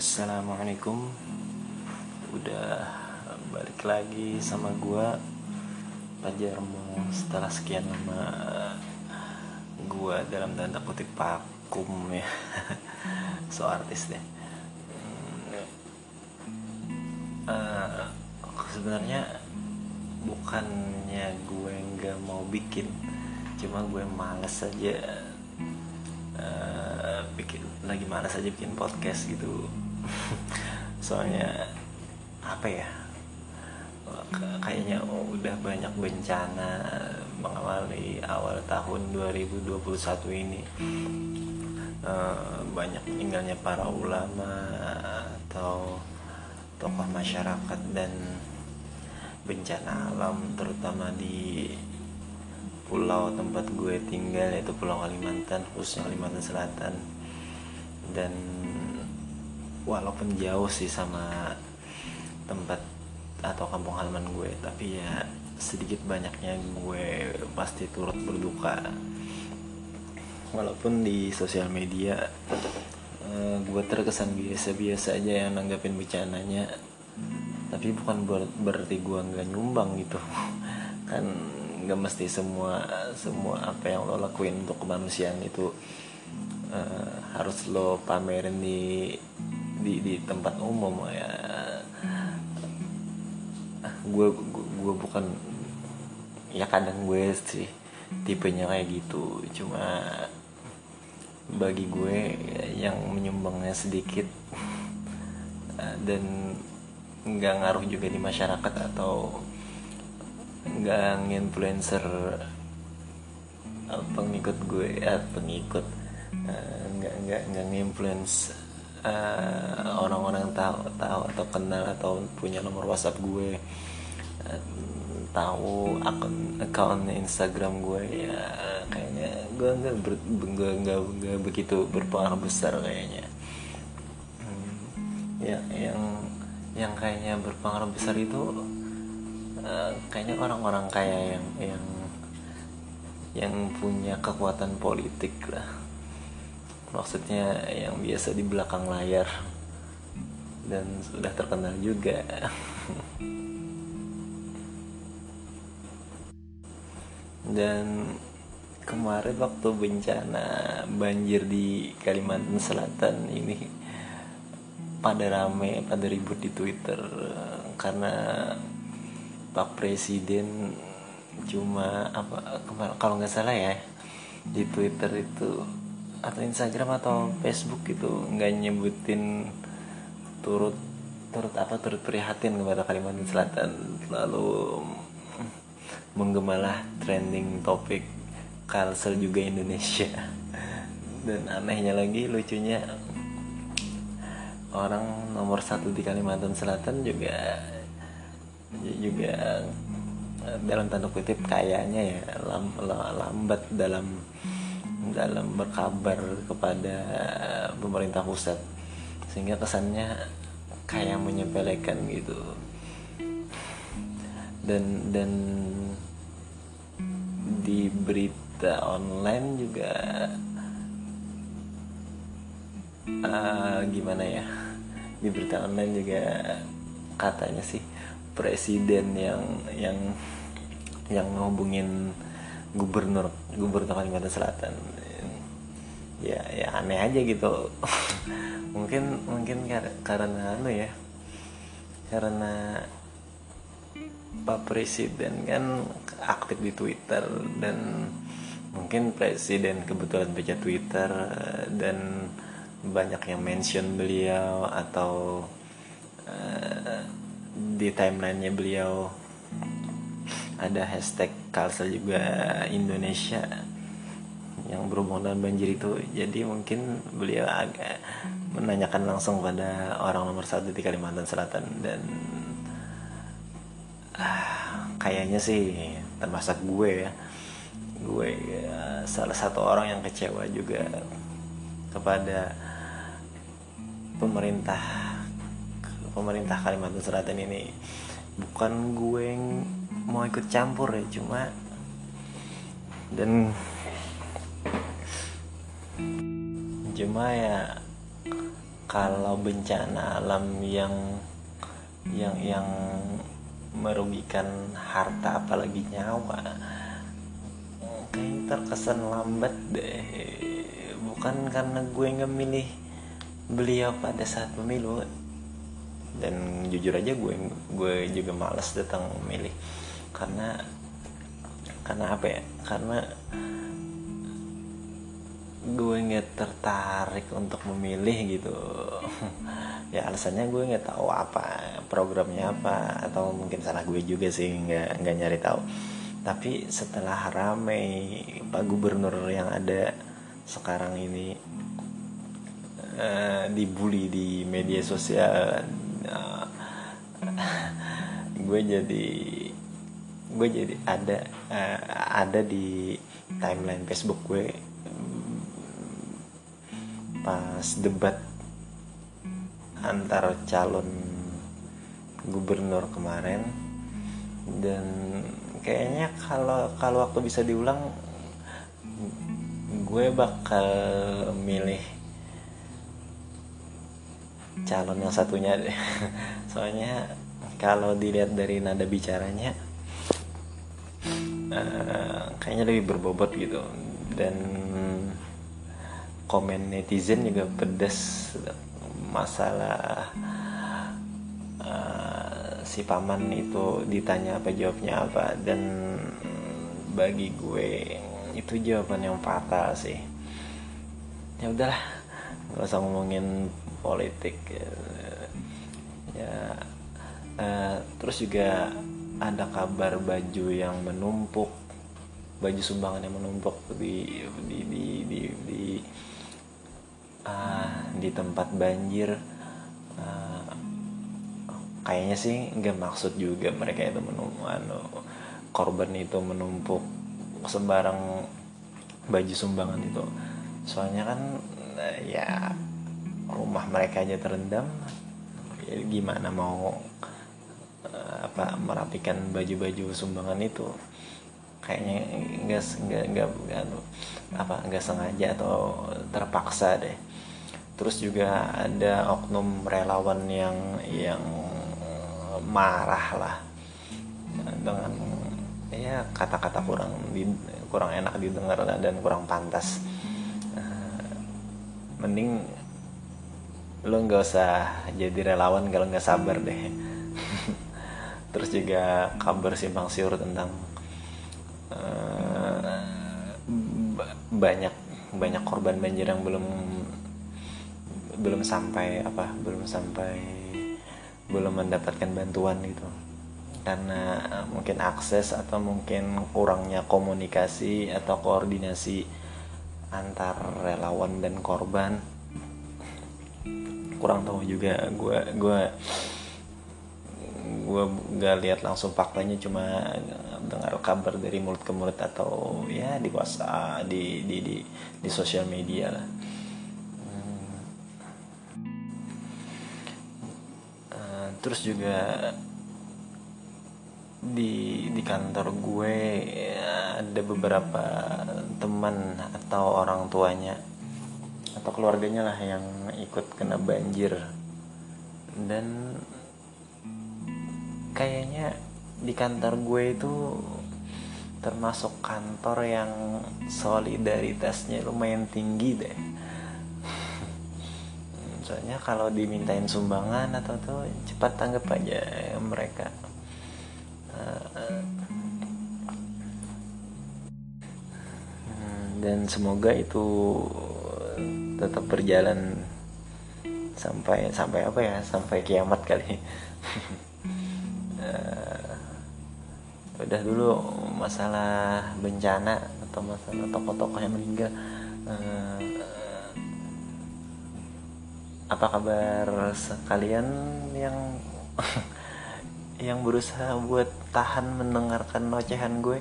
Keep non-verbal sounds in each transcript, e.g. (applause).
Assalamualaikum. Udah balik lagi sama gua. Pajarmu setelah sekian lama Gua dalam tanda kutip vakum ya. (laughs) So artis deh. Uh, Sebenarnya bukannya gue nggak mau bikin Cuma gue males aja uh, bikin lagi malas aja bikin podcast gitu (laughs) soalnya apa ya kayaknya udah banyak bencana mengawali awal tahun 2021 ini. Uh, banyak meninggalnya para ulama atau tokoh masyarakat dan bencana alam terutama di pulau tempat gue tinggal yaitu Pulau Kalimantan khususnya Kalimantan Selatan. Dan walaupun jauh sih sama tempat atau kampung halaman gue tapi ya sedikit banyaknya gue pasti turut berduka. Walaupun di sosial media uh, gue terkesan biasa-biasa aja yang nanggapin becananya tapi bukan ber berarti gue nggak nyumbang gitu. (laughs) Kan nggak mesti semua semua apa yang lo lakuin untuk kemanusiaan itu uh, harus lo pamerin di di di tempat umum ya. Gue gue bukan ya kadang gue sih tipenya kayak gitu. Cuma bagi gue yang menyumbangnya sedikit uh, dan nggak ngaruh juga di masyarakat atau nggak nginfluencer pengikut gue ya pengikut nggak nggak nggak uh, orang-orang tahu tahu atau kenal atau punya nomor WhatsApp gue uh, tahu akun account Instagram gue ya kayaknya gue nggak ber, begitu berpengaruh besar kayaknya. Hmm, ya yang yang kayaknya berpengaruh besar itu uh, kayaknya orang-orang kaya yang yang yang punya kekuatan politik lah maksudnya yang biasa di belakang layar. Dan sudah terkenal juga. (laughs) Dan kemarin waktu bencana banjir di Kalimantan Selatan ini pada rame pada ribut di Twitter. Karena Pak Presiden cuma apa kalau nggak salah ya di Twitter itu atau Instagram atau Facebook gitu nggak nyebutin turut turut apa turut prihatin kepada Kalimantan Selatan. Lalu menggemalah trending topik Kalsel juga Indonesia. (laughs) Dan anehnya lagi lucunya orang nomor satu di Kalimantan Selatan juga juga dalam tanda kutip kayaknya ya lambat dalam dalam berkabar kepada pemerintah pusat. Sehingga kesannya kayak menyepelekan gitu. Dan dan di berita online juga uh, gimana ya di berita online juga katanya sih presiden yang yang yang ngehubungin gubernur gubernur Kalimantan Selatan. Ya ya aneh aja gitu. (laughs) Mungkin mungkin karena anu ya karena Pak Presiden kan aktif di Twitter dan mungkin Presiden kebetulan baca Twitter dan banyak yang mention beliau atau uh, di timelinenya beliau ada hashtag Kalsel juga Indonesia yang berhubungan dengan banjir itu. Jadi mungkin beliau agak menanyakan langsung pada orang nomor satu di Kalimantan Selatan dan ah, kayaknya sih termasuk gue ya. Gue ya, salah satu orang yang kecewa juga kepada pemerintah pemerintah Kalimantan Selatan ini. Bukan gue yang mau ikut campur ya cuma dan cuma ya kalau bencana alam yang yang yang merugikan harta apalagi nyawa kayak terkesan lambat deh. Bukan karena gue nggak milih beliau pada saat pemilu dan jujur aja gue gue juga males datang memilih karena karena apa ya? Karena gue nggak tertarik untuk memilih gitu. (laughs) Ya alasannya gue nggak tahu apa programnya apa atau mungkin salah gue juga sih nggak nggak nyari tahu. Tapi setelah ramai pak gubernur yang ada sekarang ini uh, dibully di media sosial uh, (laughs) gue jadi gue jadi ada uh, ada di timeline Facebook gue pas debat antar calon gubernur kemarin. Dan kayaknya kalau kalau waktu bisa diulang gue bakal milih calon yang satunya deh. (laughs) Soalnya kalau dilihat dari nada bicaranya uh, kayaknya lebih berbobot gitu. Dan komen netizen juga pedas masalah uh, si paman itu ditanya apa jawabnya apa. Dan bagi gue itu jawaban yang fatal sih. Ya udahlah nggak usah ngomongin politik ya uh, terus juga ada kabar baju yang menumpuk baju sumbangan yang menumpuk di di di di, di uh, di tempat banjir. Uh, kayaknya sih nggak maksud juga mereka itu menumpuk anu, korban itu menumpuk sembarang baju sumbangan itu. Soalnya kan ya rumah mereka aja terendam. Ya gimana mau apa merapikan baju-baju sumbangan itu kayaknya nggak nggak nggak apa nggak sengaja atau terpaksa deh. Terus juga ada oknum relawan yang yang marah lah. Dengan ya kata-kata kurang di, kurang enak didengar dan kurang pantas. Uh, mending lo nggak usah jadi relawan kalau nggak sabar deh terus juga kabar simpang siur tentang uh, banyak banyak korban banjir yang belum belum sampai apa belum sampai belum mendapatkan bantuan gitu. Karena mungkin akses atau mungkin kurangnya komunikasi atau koordinasi antar relawan dan korban kurang tahu juga. Gue gue gue gak lihat langsung faktanya cuma dengar kabar dari mulut ke mulut atau ya di WhatsApp di di di, di sosial media lah. Terus juga di di kantor gue ada beberapa teman atau orang tuanya atau keluarganya lah yang ikut kena banjir. Dan kayaknya di kantor gue itu termasuk kantor yang solidaritasnya lumayan tinggi deh. Soalnya kalau dimintain sumbangan atau tuh cepat tanggap aja mereka. Uh, dan semoga itu tetap berjalan sampai sampai apa ya? Sampai kiamat kali (laughs) udah dulu masalah bencana atau masalah tokoh-tokoh yang meninggal uh, apa kabar sekalian yang (laughs) yang berusaha buat tahan mendengarkan ocehan gue?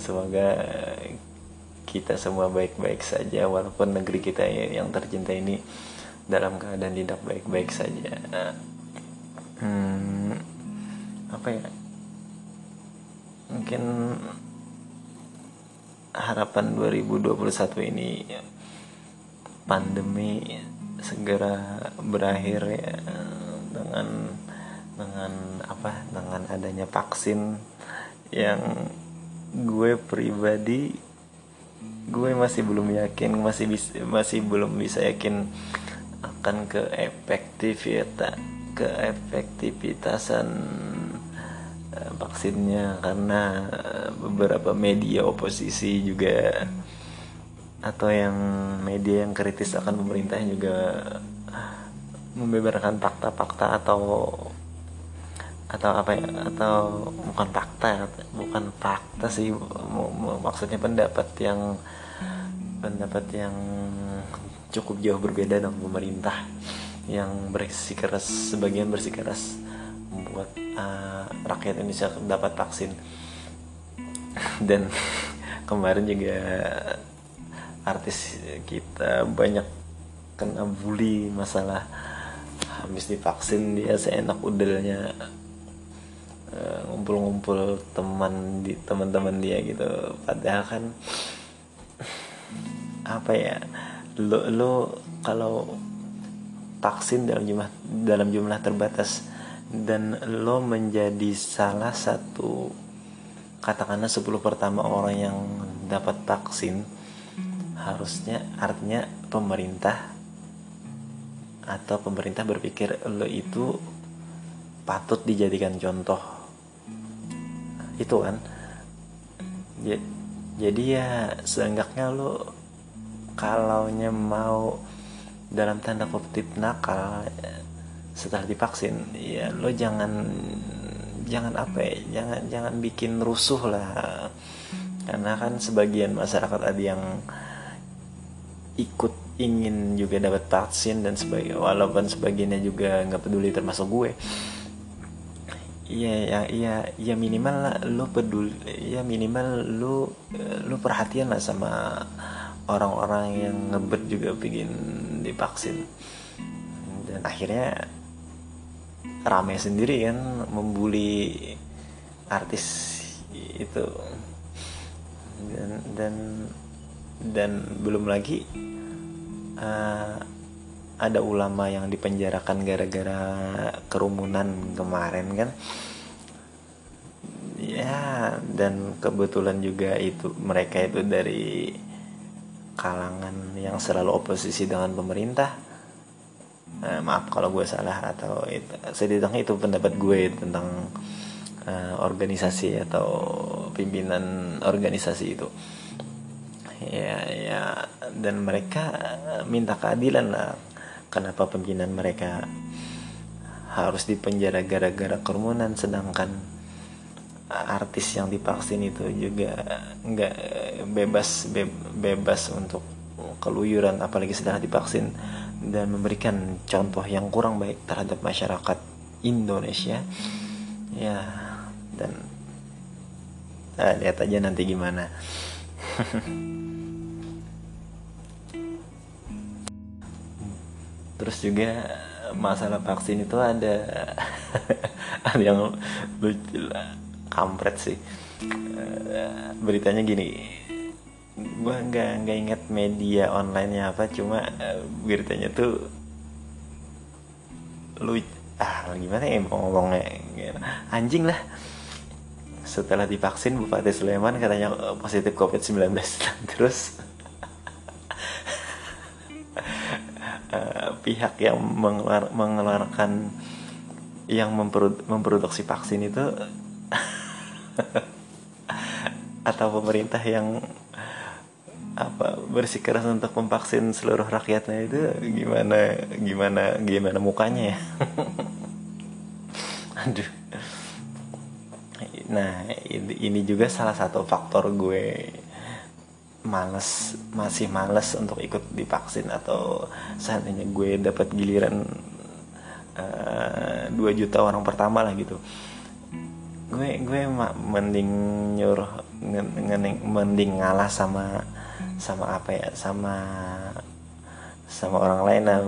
Semoga kita semua baik-baik saja walaupun negeri kita yang tercinta ini dalam keadaan tidak baik-baik saja hmm, apa ya? Mungkin harapan 2021 ini pandemi segera berakhir ya dengan dengan apa? Dengan adanya vaksin yang gue pribadi gue masih belum yakin masih bisa masih belum bisa yakin akan ke efektivitas ke efektivitasan uh, vaksinnya karena beberapa media oposisi juga atau yang media yang kritis akan pemerintah juga membeberkan fakta-fakta atau atau apa ya atau bukan fakta bukan fakta sih maksudnya pendapat yang pendapat yang cukup jauh berbeda dengan pemerintah yang bersikeras sebagian bersikeras membuat uh, rakyat Indonesia dapat vaksin. (laughs) Dan (laughs) kemarin juga artis kita banyak kena bully masalah habis divaksin dia seenak udelnya eh, ngumpul-ngumpul teman di teman-teman dia gitu. Padahal kan (laughs) apa ya lo lo kalau vaksin dalam jumlah dalam jumlah terbatas. Dan lo menjadi salah satu katakanlah 10 pertama orang yang dapat vaksin harusnya artinya pemerintah atau pemerintah berpikir lo itu patut dijadikan contoh. Itu kan? Jadi ya seenggaknya lo kalaunya mau dalam tanda kutip nakal setelah divaksin ya lo jangan jangan apa ya jangan jangan bikin rusuh lah. Karena kan sebagian masyarakat ada yang ikut ingin juga dapat vaksin dan sebagai walaupun sebagiannya juga nggak peduli termasuk gue. Iya ya iya ya minimal lah lu peduli ya minimal lu lu perhatian lah sama orang-orang yang ngebet juga bikin divaksin. Dan akhirnya rame sendiri kan membuli artis itu. Dan dan dan belum lagi uh, ada ulama yang dipenjarakan gara-gara kerumunan kemarin kan. Ya dan kebetulan juga itu mereka itu dari kalangan yang selalu oposisi dengan pemerintah uh, maaf kalau gue salah atau itu setidaknya itu pendapat gue tentang uh, organisasi atau pimpinan organisasi itu. Ya ya dan mereka minta keadilan lah. Kenapa pimpinan mereka harus dipenjara gara-gara kerumunan sedangkan artis yang divaksin itu juga nggak bebas be, bebas untuk keluyuran apalagi setelah divaksin dan memberikan contoh yang kurang baik terhadap masyarakat Indonesia. Ya dan nah, lihat aja nanti gimana. (laughs) Terus juga masalah vaksin itu ada (laughs) ada yang lucu kampret sih. Eh, beritanya gini. Gue nggak nggak inget media online nya apa cuma uh, beritanya tuh lu ah gimana ya ngomongnya? Anjing lah. Setelah divaksin Bupati Sleman katanya eh, positif COVID-19 (laughs) terus pihak yang mengeluar, mengeluarkan yang memprodu, memproduksi vaksin itu (laughs) atau pemerintah yang apa bersikeras untuk memvaksin seluruh rakyatnya itu gimana gimana gimana mukanya ya? (laughs) Aduh. Nah ini juga salah satu faktor gue males masih males untuk ikut divaksin atau seandainya gue dapat giliran eh, 2 juta orang pertama lah gitu gue gue mending nyuruh mending ngalah sama sama apa ya sama sama orang lain nah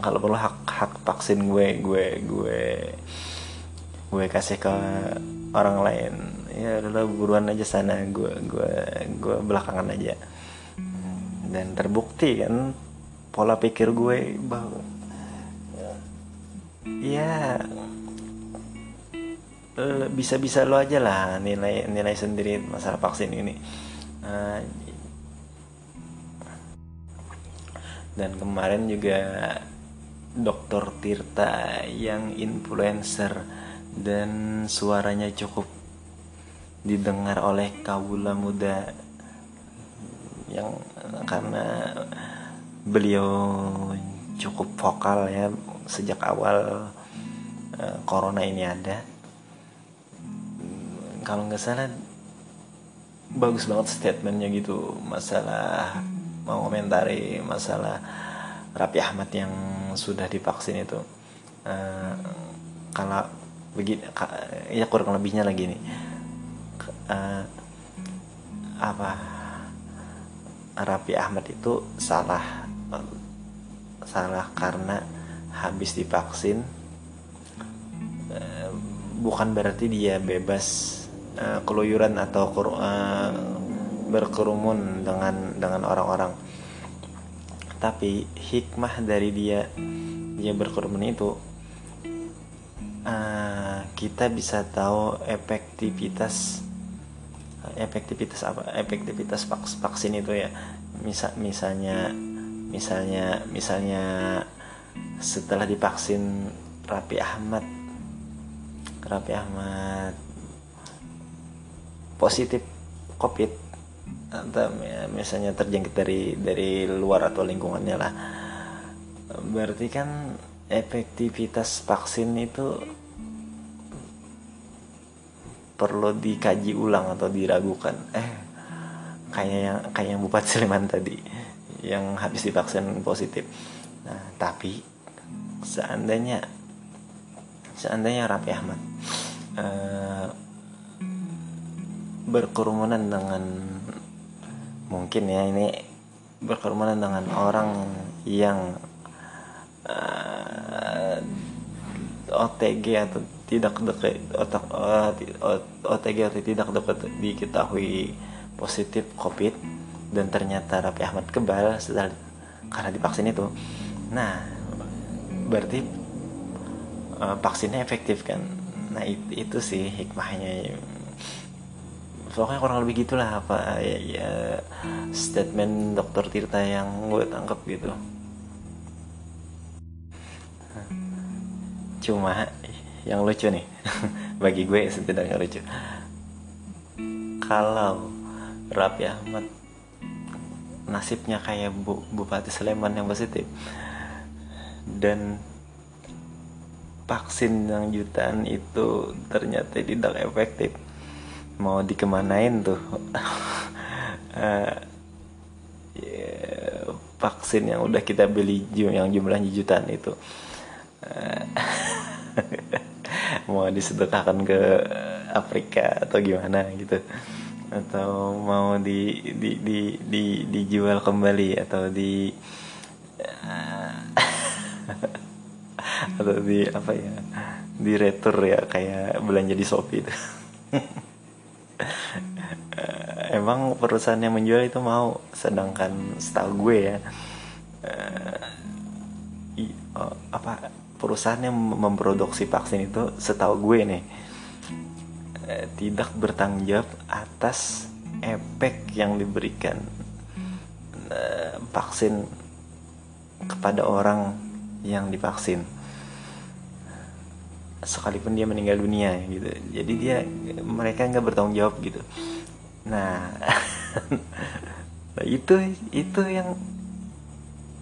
kalau perlu hak hak vaksin gue gue gue gue kasih ke orang lain. Ya udah buruan aja sana gue gue gue belakangan aja. Dan terbukti kan pola pikir gue bahwa ya bisa-bisa lo aja lah nilai nilai sendiri masalah vaksin ini. Uh, dan kemarin juga Dokter Tirta yang influencer dan suaranya cukup didengar oleh kawula muda yang karena beliau cukup vokal ya sejak awal uh, corona ini ada kalau nggak salah bagus banget statementnya gitu. Masalah mau komentari masalah Rapi Ahmad yang sudah divaksin itu. Uh, kalau begini ya kurang lebihnya lagi nih. Uh, apa? Rapi Ahmad itu salah salah karena habis divaksin uh, bukan berarti dia bebas uh, keluyuran atau uh, berkerumun dengan dengan orang-orang. Tapi hikmah dari dia dia berkerumun itu uh, kita bisa tahu efektivitas efektivitas apa? Efektivitas vaksin itu ya. Misal misalnya misalnya misalnya setelah divaksin Rapi Ahmad Rapi Ahmad positif covid. Atau ya, misalnya terjangkit dari dari luar atau lingkungannya lah. Berarti kan efektivitas vaksin itu perlu dikaji ulang atau diragukan. Eh kayak yang kayak yang Bupati Sleman tadi yang habis divaksin positif. Nah tapi seandainya seandainya Rapi Ahmad eh, berkerumunan dengan mungkin ya ini berkerumunan dengan orang yang uh, eh, OTG atau tidak dekat OTG atau tidak dapat diketahui positif COVID dan ternyata Rapi Ahmad kebal setelah karena divaksin itu. Nah, berarti uh, vaksinnya efektif kan? Nah itu, itu sih hikmahnya pokoknya kurang lebih gitulah apa ya, ya statement dokter Tirta yang gue tangkap gitu. Cuma yang lucu nih (laughs) bagi gue setidaknya lucu. Kalau Rapi Ahmad nasibnya kayak Bu, Bupati Sleman yang positif dan vaksin yang jutaan itu ternyata tidak efektif mau dikemanain tuh? Uh, (laughs) yeah, vaksin yang udah kita beli yang jumlahnya jutaan itu. Uh, (laughs) mau disedekahkan ke Afrika atau gimana gitu? Atau mau di di di, di dijual kembali atau di uh, (laughs) atau di apa ya? Di retur ya kayak belanja di Shopee itu emang perusahaan yang menjual itu mau sedangkan setahu gue ya uh, uh, apa perusahaan yang memproduksi vaksin itu setahu gue nih uh, tidak bertanggung jawab atas efek yang diberikan uh, vaksin kepada orang yang divaksin. Sekalipun dia meninggal dunia gitu jadi dia mereka nggak bertanggung jawab gitu (laughs) nah itu itu yang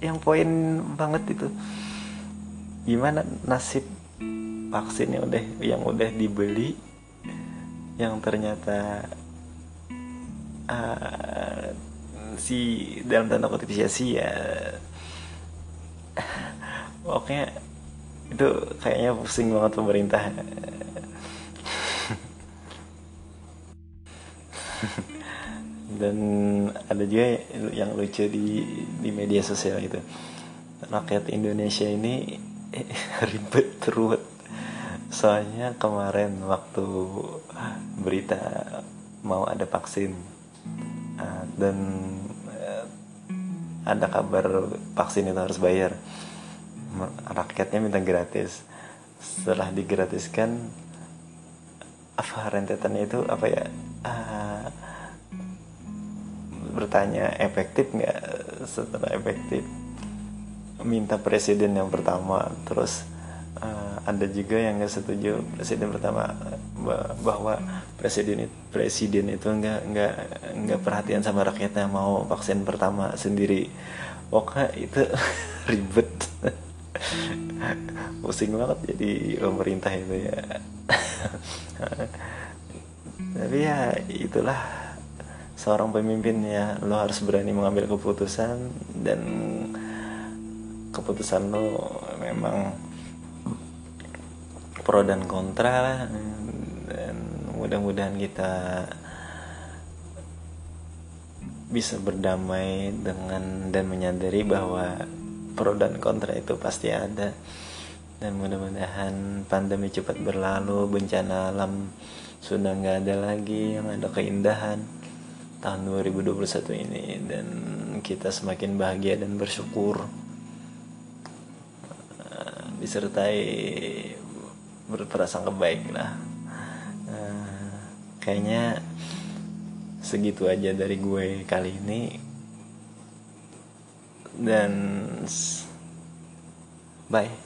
yang poin banget itu. Gimana nasib vaksin yang udah yang udah dibeli yang ternyata uh, si dalam tanda kutip sia-sia (laughs) oke itu kayaknya pusing banget pemerintah (laughs) dan ada juga yang lucu di di media sosial itu rakyat Indonesia ini (laughs) ribet terus. Soalnya kemarin waktu berita mau ada vaksin uh, dan uh, ada kabar vaksin itu harus bayar. Rakyatnya minta gratis. Setelah digratiskan apa rentetannya itu apa ya uh, bertanya efektif nggak? Setelah efektif minta presiden yang pertama. Terus uh, ada juga yang nggak setuju presiden pertama bahwa presiden presiden itu nggak nggak nggak perhatian sama rakyatnya mau vaksin pertama sendiri. Oke itu (laughs) ribet. Pusing banget jadi pemerintah itu ya (laughs) tapi ya itulah seorang pemimpin ya lo harus berani mengambil keputusan dan keputusan lo memang pro dan kontra lah. Dan mudah-mudahan kita bisa berdamai dengan dan menyadari bahwa pro dan kontra itu pasti ada dan mudah-mudahan pandemi cepat berlalu bencana alam sudah nggak ada lagi yang ada keindahan tahun 2021 ini. Dan kita semakin bahagia dan bersyukur uh, disertai berprasangka baik lah uh, kayaknya segitu aja dari gue kali ini. Dan bye